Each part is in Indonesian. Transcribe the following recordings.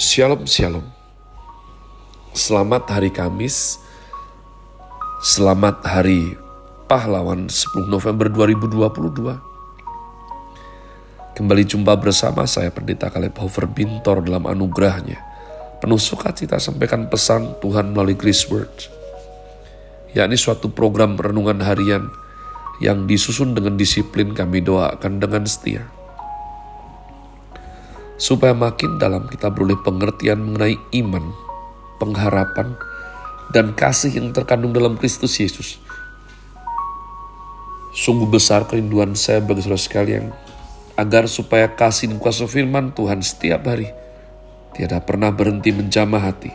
Shalom Shalom. Selamat hari Kamis. Selamat hari pahlawan 10 November 2022 Kembali jumpa bersama saya Pendeta Kaleb Hofer Bintor dalam anugerahnya. Penuh sukacita sampaikan pesan Tuhan melalui Grace Word. Yakni suatu program renungan harian yang disusun dengan disiplin kami doakan dengan setia supaya makin dalam kita beroleh pengertian mengenai iman, pengharapan, dan kasih yang terkandung dalam Kristus Yesus. Sungguh besar kerinduan saya bagi saudara sekalian, agar supaya kasih dan kuasa firman Tuhan setiap hari tiada pernah berhenti menjamah hati,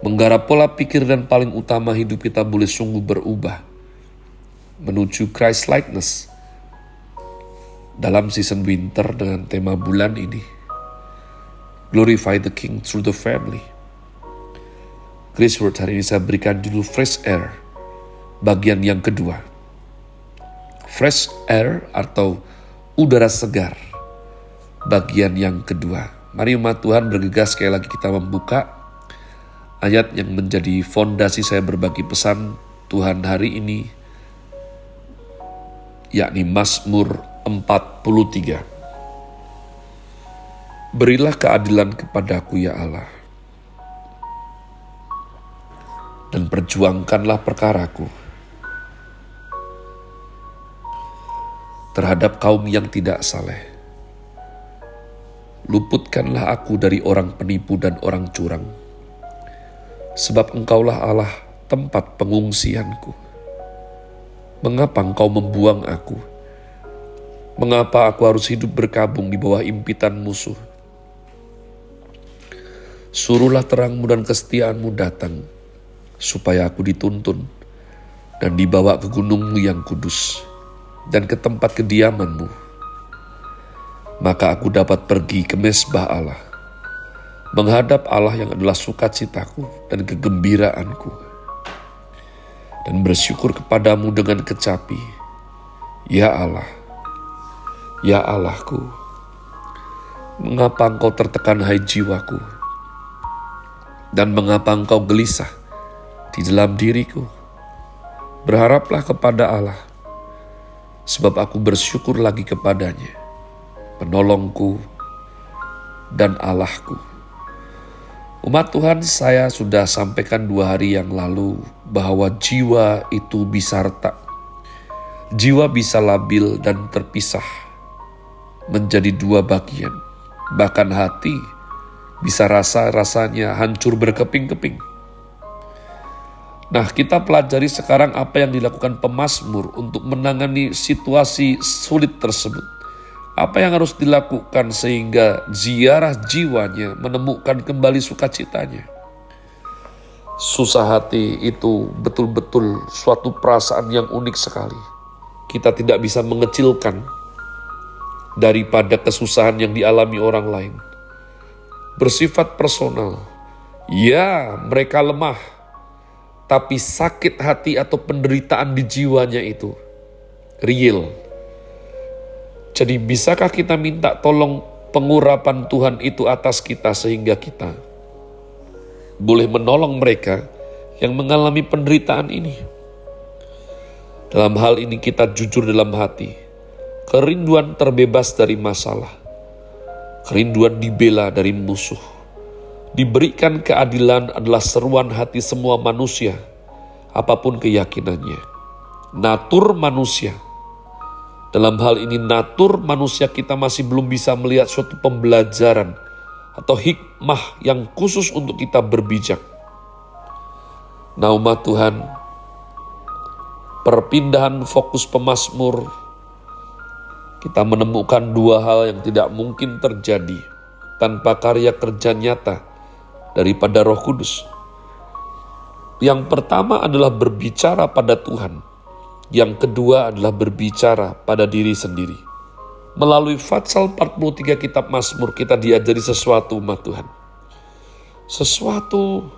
menggarap pola pikir dan paling utama hidup kita boleh sungguh berubah menuju Christ likeness dalam season winter dengan tema bulan ini Glorify the King through the family. Grace Word hari ini saya berikan judul Fresh Air, bagian yang kedua. Fresh Air atau udara segar, bagian yang kedua. Mari umat Tuhan bergegas sekali lagi kita membuka ayat yang menjadi fondasi saya berbagi pesan Tuhan hari ini, yakni Mazmur 43. Berilah keadilan kepadaku ya Allah. Dan perjuangkanlah perkaraku terhadap kaum yang tidak saleh. Luputkanlah aku dari orang penipu dan orang curang. Sebab engkaulah Allah tempat pengungsianku. Mengapa engkau membuang aku? Mengapa aku harus hidup berkabung di bawah impitan musuh? Suruhlah terangmu dan kesetiaanmu datang, supaya aku dituntun dan dibawa ke gunungmu yang kudus dan ke tempat kediamanmu. Maka aku dapat pergi ke mesbah Allah, menghadap Allah yang adalah sukacitaku dan kegembiraanku, dan bersyukur kepadamu dengan kecapi, Ya Allah, Ya Allahku, mengapa engkau tertekan hai jiwaku? Dan mengapa engkau gelisah di dalam diriku. Berharaplah kepada Allah, sebab aku bersyukur lagi kepadanya, penolongku dan Allahku. Umat Tuhan, saya sudah sampaikan dua hari yang lalu bahwa jiwa itu bisa retak. Jiwa bisa labil dan terpisah menjadi dua bagian. Bahkan hati bisa rasa-rasanya hancur berkeping-keping. Nah, kita pelajari sekarang apa yang dilakukan pemazmur untuk menangani situasi sulit tersebut. Apa yang harus dilakukan sehingga ziarah jiwanya menemukan kembali sukacitanya. Susah hati itu betul-betul suatu perasaan yang unik sekali. Kita tidak bisa mengecilkan daripada kesusahan yang dialami orang lain bersifat personal. Ya, mereka lemah, tapi sakit hati atau penderitaan di jiwanya itu real. Jadi, bisakah kita minta tolong pengurapan Tuhan itu atas kita sehingga kita boleh menolong mereka yang mengalami penderitaan ini? Dalam hal ini, kita jujur dalam hati, kerinduan terbebas dari masalah Kerinduan dibela dari musuh. Diberikan keadilan adalah seruan hati semua manusia, apa pun keyakinannya. Natur manusia. Dalam hal ini natur manusia kita masih belum bisa melihat suatu pembelajaran atau hikmah yang khusus untuk kita berbijak. Nah Tuhan, perpindahan fokus pemasmur kita menemukan dua hal yang tidak mungkin terjadi tanpa karya kerja nyata daripada Roh Kudus. Yang pertama adalah berbicara pada Tuhan, yang kedua adalah berbicara pada diri sendiri. Melalui Fatsal 43 kitab Mazmur kita diajari sesuatu umat Tuhan. Sesuatu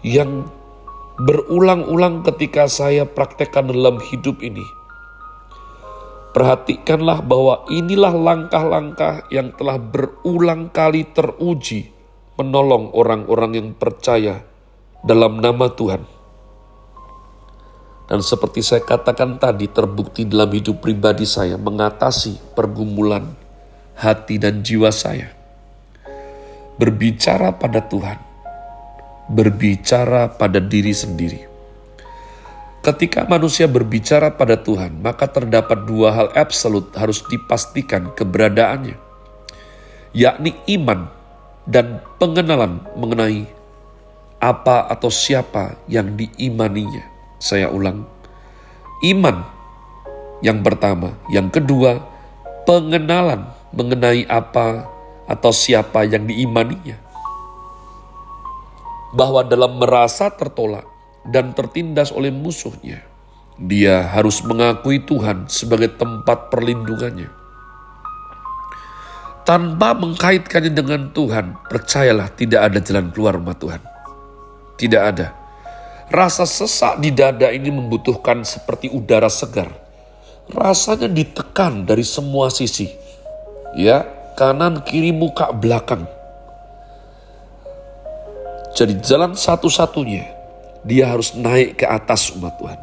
yang berulang-ulang ketika saya praktekkan dalam hidup ini Perhatikanlah bahwa inilah langkah-langkah yang telah berulang kali teruji menolong orang-orang yang percaya dalam nama Tuhan. Dan seperti saya katakan tadi terbukti dalam hidup pribadi saya mengatasi pergumulan hati dan jiwa saya. Berbicara pada Tuhan, berbicara pada diri sendiri Ketika manusia berbicara pada Tuhan, maka terdapat dua hal absolut harus dipastikan keberadaannya, yakni iman dan pengenalan mengenai apa atau siapa yang diimaninya. Saya ulang, iman yang pertama, yang kedua, pengenalan mengenai apa atau siapa yang diimaninya. Bahwa dalam merasa tertolak, dan tertindas oleh musuhnya, dia harus mengakui Tuhan sebagai tempat perlindungannya. Tanpa mengkaitkannya dengan Tuhan, percayalah tidak ada jalan keluar rumah Tuhan. Tidak ada. Rasa sesak di dada ini membutuhkan seperti udara segar. Rasanya ditekan dari semua sisi. Ya, kanan, kiri, muka, belakang. Jadi jalan satu-satunya dia harus naik ke atas umat Tuhan.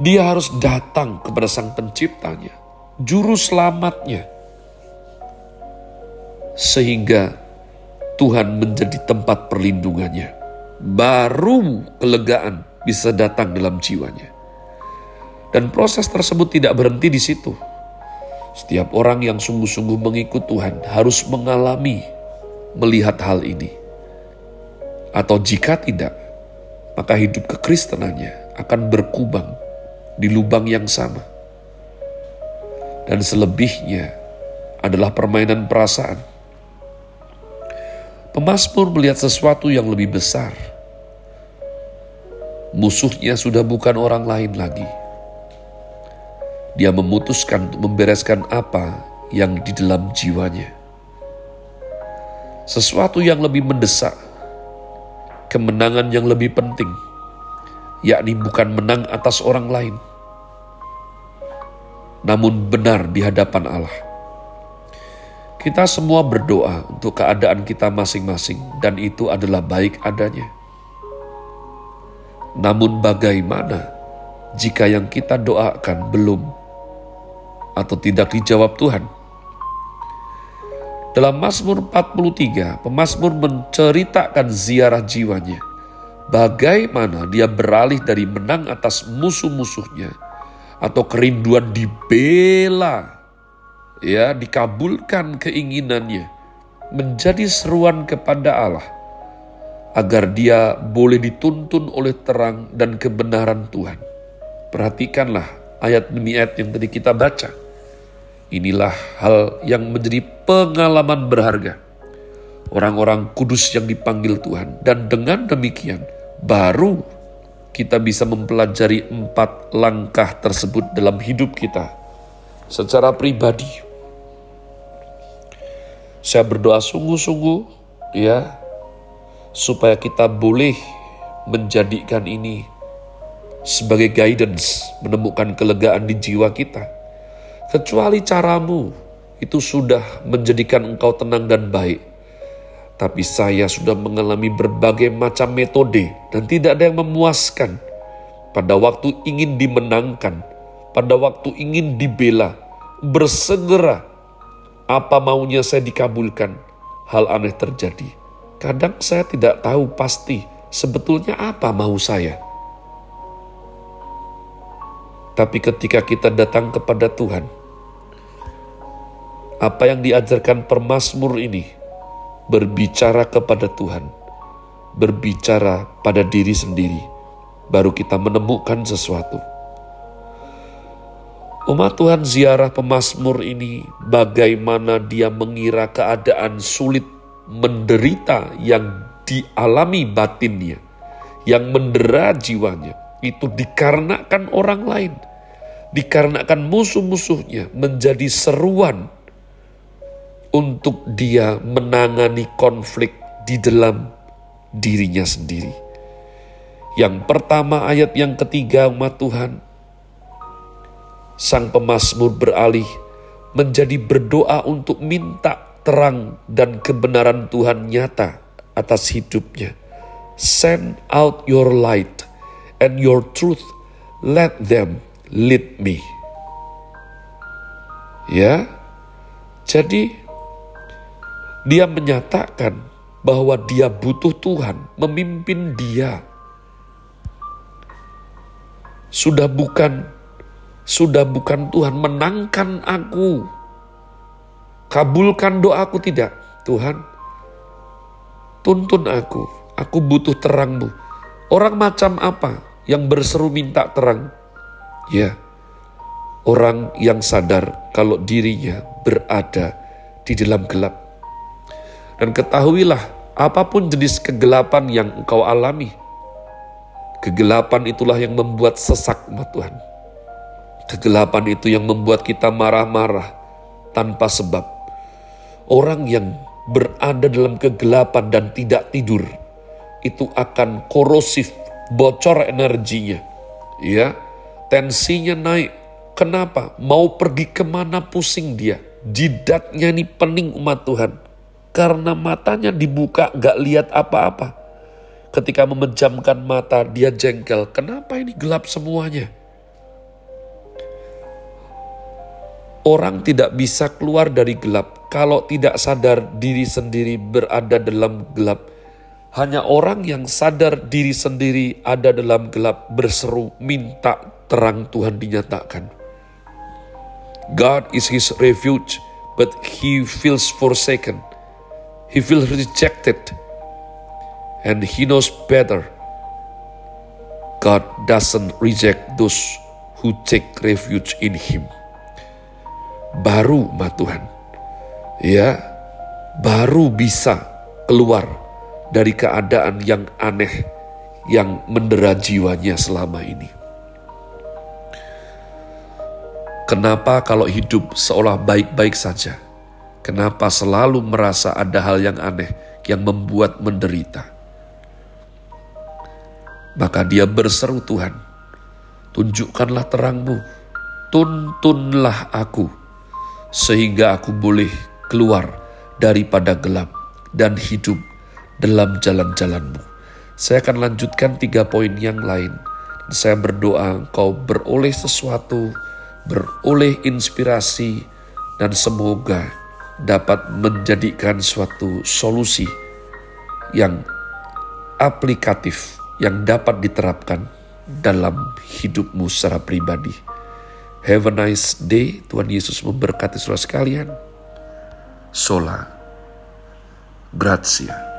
Dia harus datang kepada sang penciptanya, juru selamatnya. Sehingga Tuhan menjadi tempat perlindungannya. Baru kelegaan bisa datang dalam jiwanya. Dan proses tersebut tidak berhenti di situ. Setiap orang yang sungguh-sungguh mengikut Tuhan harus mengalami melihat hal ini. Atau jika tidak, maka hidup kekristenannya akan berkubang di lubang yang sama. Dan selebihnya adalah permainan perasaan. Pemasmur melihat sesuatu yang lebih besar. Musuhnya sudah bukan orang lain lagi. Dia memutuskan untuk membereskan apa yang di dalam jiwanya. Sesuatu yang lebih mendesak kemenangan yang lebih penting, yakni bukan menang atas orang lain, namun benar di hadapan Allah. Kita semua berdoa untuk keadaan kita masing-masing, dan itu adalah baik adanya. Namun, bagaimana jika yang kita doakan belum atau tidak dijawab Tuhan? Dalam Mazmur 43, pemazmur menceritakan ziarah jiwanya. Bagaimana dia beralih dari menang atas musuh-musuhnya atau kerinduan dibela, ya, dikabulkan keinginannya menjadi seruan kepada Allah agar dia boleh dituntun oleh terang dan kebenaran Tuhan. Perhatikanlah ayat demi ayat yang tadi kita baca. Inilah hal yang menjadi pengalaman berharga. Orang-orang kudus yang dipanggil Tuhan. Dan dengan demikian, baru kita bisa mempelajari empat langkah tersebut dalam hidup kita. Secara pribadi. Saya berdoa sungguh-sungguh ya supaya kita boleh menjadikan ini sebagai guidance, menemukan kelegaan di jiwa kita kecuali caramu itu sudah menjadikan engkau tenang dan baik. Tapi saya sudah mengalami berbagai macam metode dan tidak ada yang memuaskan. Pada waktu ingin dimenangkan, pada waktu ingin dibela, bersegera apa maunya saya dikabulkan, hal aneh terjadi. Kadang saya tidak tahu pasti sebetulnya apa mau saya. Tapi ketika kita datang kepada Tuhan, apa yang diajarkan permasmur ini? Berbicara kepada Tuhan, berbicara pada diri sendiri, baru kita menemukan sesuatu. Umat Tuhan ziarah pemasmur ini bagaimana dia mengira keadaan sulit menderita yang dialami batinnya, yang mendera jiwanya, itu dikarenakan orang lain, dikarenakan musuh-musuhnya menjadi seruan untuk dia menangani konflik di dalam dirinya sendiri. Yang pertama ayat yang ketiga umat Tuhan, sang pemazmur beralih menjadi berdoa untuk minta terang dan kebenaran Tuhan nyata atas hidupnya. Send out your light and your truth, let them lead me. Ya, jadi dia menyatakan bahwa dia butuh Tuhan memimpin dia. Sudah bukan sudah bukan Tuhan menangkan aku. Kabulkan doaku tidak. Tuhan, tuntun aku. Aku butuh terangmu. Orang macam apa yang berseru minta terang? Ya, orang yang sadar kalau dirinya berada di dalam gelap. Dan ketahuilah, apa pun jenis kegelapan yang engkau alami, kegelapan itulah yang membuat sesak Tuhan Kegelapan itu yang membuat kita marah-marah tanpa sebab. Orang yang berada dalam kegelapan dan tidak tidur itu akan korosif, bocor energinya. Ya, tensinya naik. Kenapa? Mau pergi ke mana pusing dia. Jidatnya ini pening umat Tuhan. Karena matanya dibuka gak lihat apa-apa. Ketika memejamkan mata dia jengkel. Kenapa ini gelap semuanya? Orang tidak bisa keluar dari gelap kalau tidak sadar diri sendiri berada dalam gelap. Hanya orang yang sadar diri sendiri ada dalam gelap berseru minta terang Tuhan dinyatakan. God is his refuge, but he feels forsaken. He feels rejected. And he knows better. God doesn't reject those who take refuge in him baru ma Tuhan. Ya, baru bisa keluar dari keadaan yang aneh yang mendera jiwanya selama ini. Kenapa kalau hidup seolah baik-baik saja? Kenapa selalu merasa ada hal yang aneh yang membuat menderita? Maka dia berseru Tuhan, tunjukkanlah terangmu, tuntunlah aku sehingga aku boleh keluar daripada gelap dan hidup dalam jalan-jalanmu. Saya akan lanjutkan tiga poin yang lain. Saya berdoa engkau beroleh sesuatu, beroleh inspirasi, dan semoga dapat menjadikan suatu solusi yang aplikatif yang dapat diterapkan dalam hidupmu secara pribadi. Have a nice day. Tuhan Yesus memberkati saudara sekalian. Sola. Grazie.